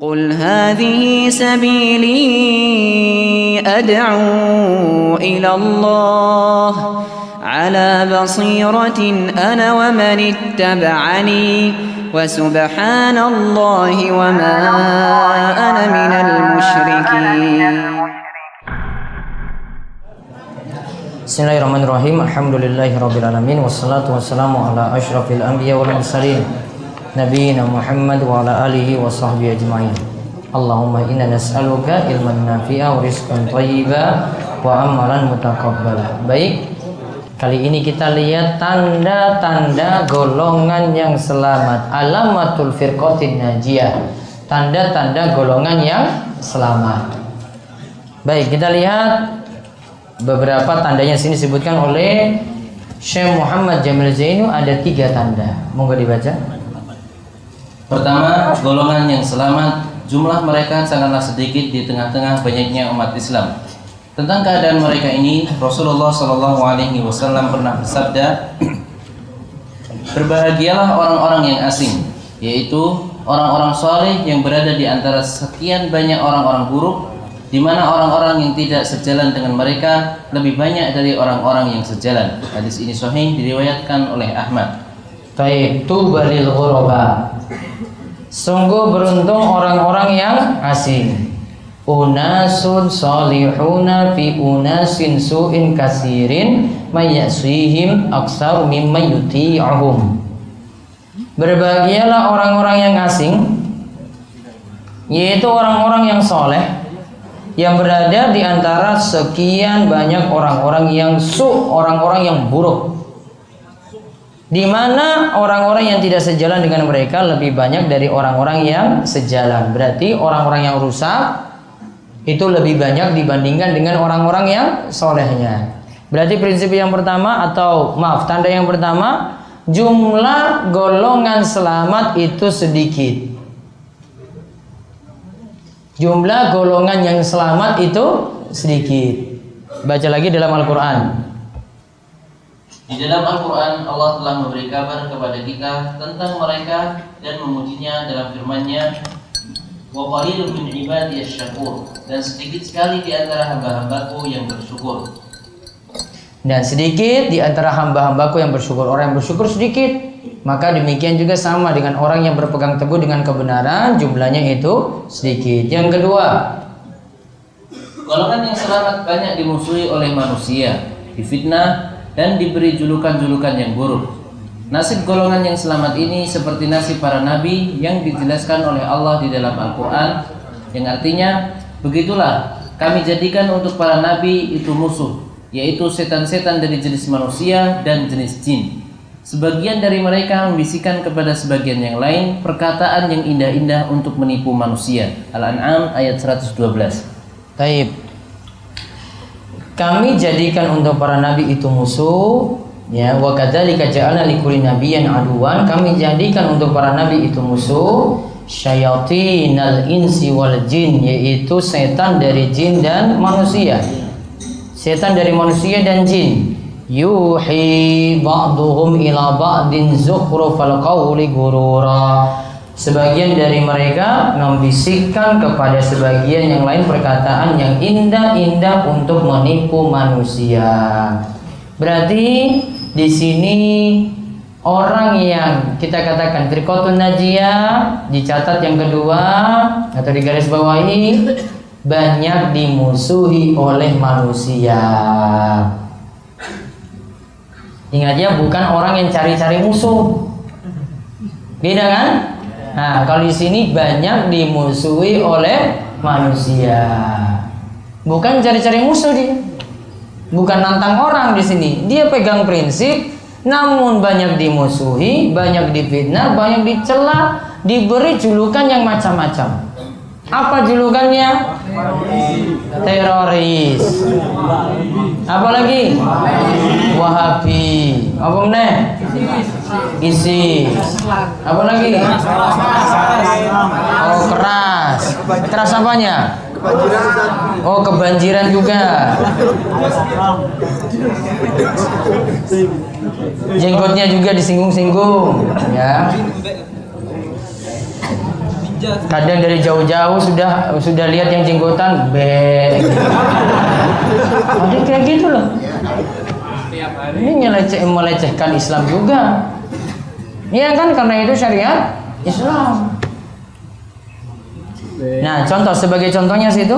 قل هذه سبيلي أدعو إلى الله على بصيرة أنا ومن اتبعني وسبحان الله وما أنا من المشركين. بسم الله الرحمن الرحيم. الحمد لله رب العالمين والصلاة والسلام على أشرف الأنبياء والمرسلين. Alihi wa sahbihi ajmain. Allahumma inna nas'aluka ilman nafi'a wa rizqan thayyiba wa amalan mutaqabbala. Baik. Kali ini kita lihat tanda-tanda golongan yang selamat. Alamatul firqatin najiyah. Tanda-tanda golongan yang selamat. Baik, kita lihat beberapa tandanya sini disebutkan oleh Syekh Muhammad Jamil Zainu ada tiga tanda. Monggo dibaca. Pertama, golongan yang selamat, jumlah mereka sangatlah sedikit di tengah-tengah banyaknya umat Islam. Tentang keadaan mereka ini, Rasulullah Shallallahu Alaihi Wasallam pernah bersabda, berbahagialah orang-orang yang asing, yaitu orang-orang soleh yang berada di antara sekian banyak orang-orang buruk di mana orang-orang yang tidak sejalan dengan mereka lebih banyak dari orang-orang yang sejalan. Hadis ini sahih diriwayatkan oleh Ahmad. Baik, tubalil ghuraba. Sungguh beruntung orang-orang yang asing. Unasun salihuna fi unasin su'in kasirin mayyasihim aksar mimma yuti'ahum. Berbahagialah orang-orang yang asing yaitu orang-orang yang soleh yang berada di antara sekian banyak orang-orang yang su, orang-orang yang buruk. Di mana orang-orang yang tidak sejalan dengan mereka lebih banyak dari orang-orang yang sejalan. Berarti orang-orang yang rusak itu lebih banyak dibandingkan dengan orang-orang yang solehnya. Berarti prinsip yang pertama atau maaf tanda yang pertama jumlah golongan selamat itu sedikit. Jumlah golongan yang selamat itu sedikit. Baca lagi dalam Al-Quran. Di dalam Al-Quran Allah telah memberi kabar kepada kita tentang mereka dan memujinya dalam firman-Nya wa qalilun min ibadiyas syakur dan sedikit sekali di antara hamba-hambaku yang bersyukur. Dan sedikit di antara hamba-hambaku yang bersyukur. Orang yang bersyukur sedikit. Maka demikian juga sama dengan orang yang berpegang teguh dengan kebenaran. Jumlahnya itu sedikit. Yang kedua. Golongan yang selamat banyak dimusuhi oleh manusia. Difitnah dan diberi julukan-julukan yang buruk. Nasib golongan yang selamat ini seperti nasib para nabi yang dijelaskan oleh Allah di dalam Al-Quran. Yang artinya, begitulah kami jadikan untuk para nabi itu musuh yaitu setan-setan dari jenis manusia dan jenis jin. Sebagian dari mereka membisikkan kepada sebagian yang lain perkataan yang indah-indah untuk menipu manusia. Al-An'am ayat 112. Taib. Kami jadikan untuk para nabi itu musuh ya. Wa kadzalika ja'alna likulli nabiyyin aduwan. Kami jadikan untuk para nabi itu musuh syayatinal insi wal jin yaitu setan dari jin dan manusia. Setan dari manusia dan jin. Yuhi ba'duhum ila ba'din zukhrufal qawli gurura sebagian dari mereka membisikkan kepada sebagian yang lain perkataan yang indah-indah untuk menipu manusia berarti di sini orang yang kita katakan trikotun najiyah dicatat yang kedua atau di garis bawahi banyak dimusuhi oleh manusia. Ingat ya, bukan orang yang cari-cari musuh. Beda kan? Nah, kalau di sini banyak dimusuhi oleh manusia. Bukan cari-cari musuh dia. Bukan nantang orang di sini. Dia pegang prinsip namun banyak dimusuhi, banyak difitnah, banyak dicela, diberi julukan yang macam-macam. Apa julukannya? Teroris. Apa lagi? Wahabi. Apa meneh? ISIS. Apa lagi? Oh keras. Keras apanya? Oh kebanjiran juga. Jenggotnya juga disinggung-singgung, ya. Kadang dari jauh-jauh sudah sudah lihat yang jenggotan, be. Ada kayak gitu loh. Ini nyeleceh, melecehkan Islam juga. Iya kan karena itu syariat Islam. Nah, contoh sebagai contohnya situ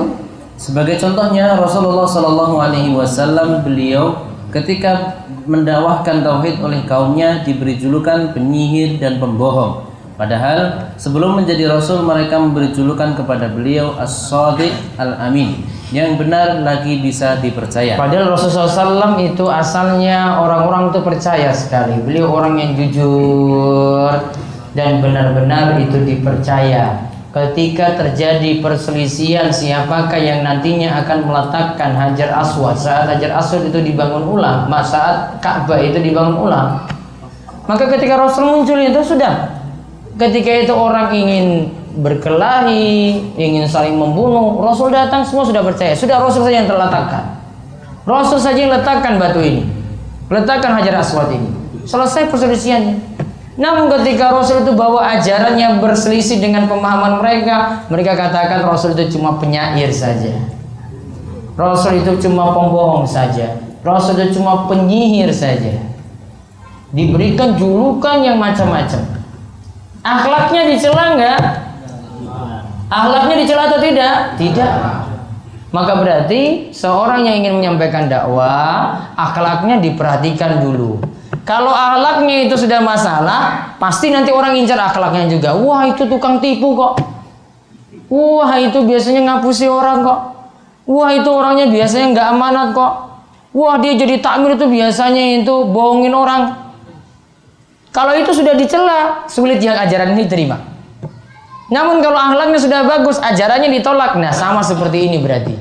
Sebagai contohnya Rasulullah Shallallahu Alaihi Wasallam beliau ketika mendakwahkan tauhid oleh kaumnya diberi julukan penyihir dan pembohong. Padahal sebelum menjadi rasul mereka memberi julukan kepada beliau as-sadiq al-amin yang benar lagi bisa dipercaya. Padahal Rasulullah SAW itu asalnya orang-orang itu percaya sekali. Beliau orang yang jujur dan benar-benar itu dipercaya. Ketika terjadi perselisihan siapakah yang nantinya akan meletakkan Hajar Aswad saat Hajar Aswad itu dibangun ulang, saat Ka'bah itu dibangun ulang. Maka ketika Rasul muncul itu sudah ketika itu orang ingin berkelahi, ingin saling membunuh, Rasul datang semua sudah percaya. Sudah Rasul saja yang terletakkan. Rasul saja yang letakkan batu ini. Letakkan Hajar Aswad ini. Selesai perselisihannya. Namun ketika Rasul itu bawa ajaran yang berselisih dengan pemahaman mereka, mereka katakan Rasul itu cuma penyair saja. Rasul itu cuma pembohong saja. Rasul itu cuma penyihir saja. Diberikan julukan yang macam-macam. Akhlaknya dicela enggak? Akhlaknya dicela atau tidak? Tidak. Maka berarti seorang yang ingin menyampaikan dakwah, akhlaknya diperhatikan dulu. Kalau akhlaknya itu sudah masalah, pasti nanti orang incar akhlaknya juga. Wah itu tukang tipu kok. Wah itu biasanya ngapusi orang kok. Wah itu orangnya biasanya nggak amanat kok. Wah dia jadi takmir itu biasanya itu bohongin orang. Kalau itu sudah dicela, sulit yang ajaran ini terima. Namun kalau akhlaknya sudah bagus, ajarannya ditolak. Nah sama seperti ini berarti.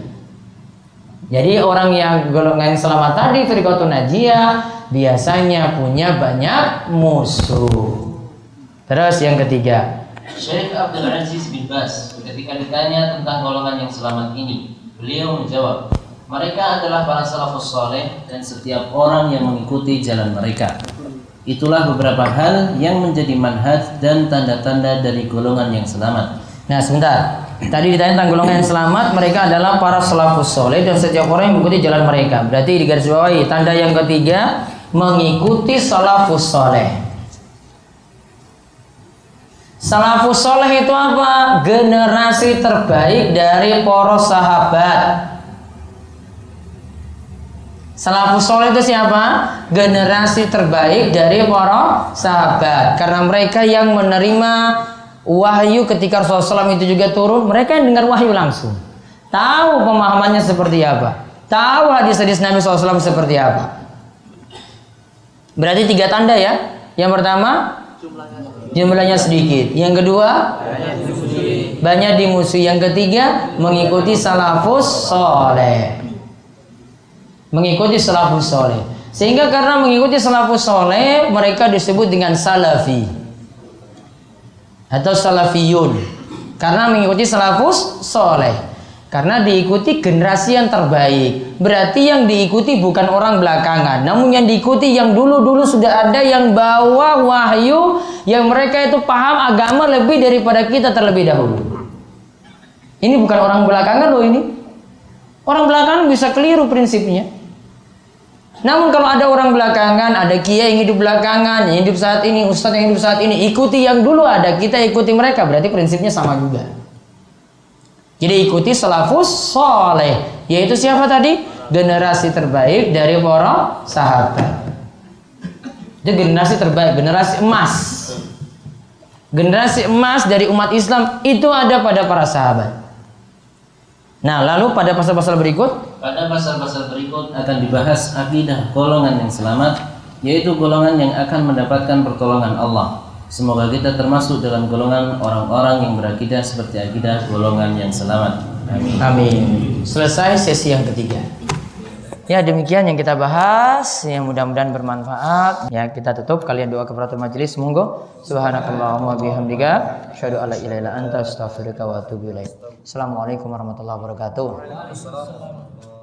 Jadi orang yang golongan selamat tadi, Firqatun Najiyah, biasanya punya banyak musuh. Terus yang ketiga, Syekh Abdul Aziz bin Bas ketika ditanya tentang golongan yang selamat ini, beliau menjawab, mereka adalah para salafus soleh dan setiap orang yang mengikuti jalan mereka. Itulah beberapa hal yang menjadi manhaj dan tanda-tanda dari golongan yang selamat. Nah sebentar, tadi ditanya tentang golongan yang selamat, mereka adalah para salafus soleh dan setiap orang yang mengikuti jalan mereka. Berarti di garis bawahi tanda yang ketiga mengikuti salafus soleh. Salafus soleh itu apa? Generasi terbaik dari para sahabat. Salafus soleh itu siapa? Generasi terbaik dari para sahabat. Karena mereka yang menerima wahyu ketika Rasulullah itu juga turun, mereka yang dengar wahyu langsung. Tahu pemahamannya seperti apa. Tahu hadis-hadis Nabi SAW seperti apa. Berarti tiga tanda ya. Yang pertama jumlahnya sedikit. Yang kedua banyak dimusuhi. Yang ketiga mengikuti salafus soleh. Mengikuti salafus soleh. Sehingga karena mengikuti salafus soleh mereka disebut dengan salafi atau salafiyun. Karena mengikuti salafus soleh. Karena diikuti generasi yang terbaik. Berarti yang diikuti bukan orang belakangan. Namun yang diikuti yang dulu-dulu sudah ada yang bawa wahyu. Yang mereka itu paham agama lebih daripada kita terlebih dahulu. Ini bukan orang belakangan loh ini. Orang belakangan bisa keliru prinsipnya. Namun kalau ada orang belakangan, ada kiai yang hidup belakangan, yang hidup saat ini, ustadz yang hidup saat ini, ikuti yang dulu ada, kita ikuti mereka, berarti prinsipnya sama juga. Jadi ikuti salafus soleh. Yaitu siapa tadi? Generasi terbaik dari para sahabat. Itu generasi terbaik, generasi emas. Generasi emas dari umat Islam itu ada pada para sahabat. Nah, lalu pada pasal-pasal berikut, pada pasal-pasal berikut akan dibahas akidah golongan yang selamat, yaitu golongan yang akan mendapatkan pertolongan Allah. Semoga kita termasuk dalam golongan orang-orang yang berakidah seperti akidah golongan yang selamat. Amin. Amin. Selesai sesi yang ketiga. Ya demikian yang kita bahas yang mudah-mudahan bermanfaat. Ya kita tutup kalian doa kafaratul majelis monggo. Subhanakallahumma bihamdika asyhadu alla ilaha illa anta astaghfiruka wa atubu ilaik. Assalamualaikum warahmatullahi wabarakatuh.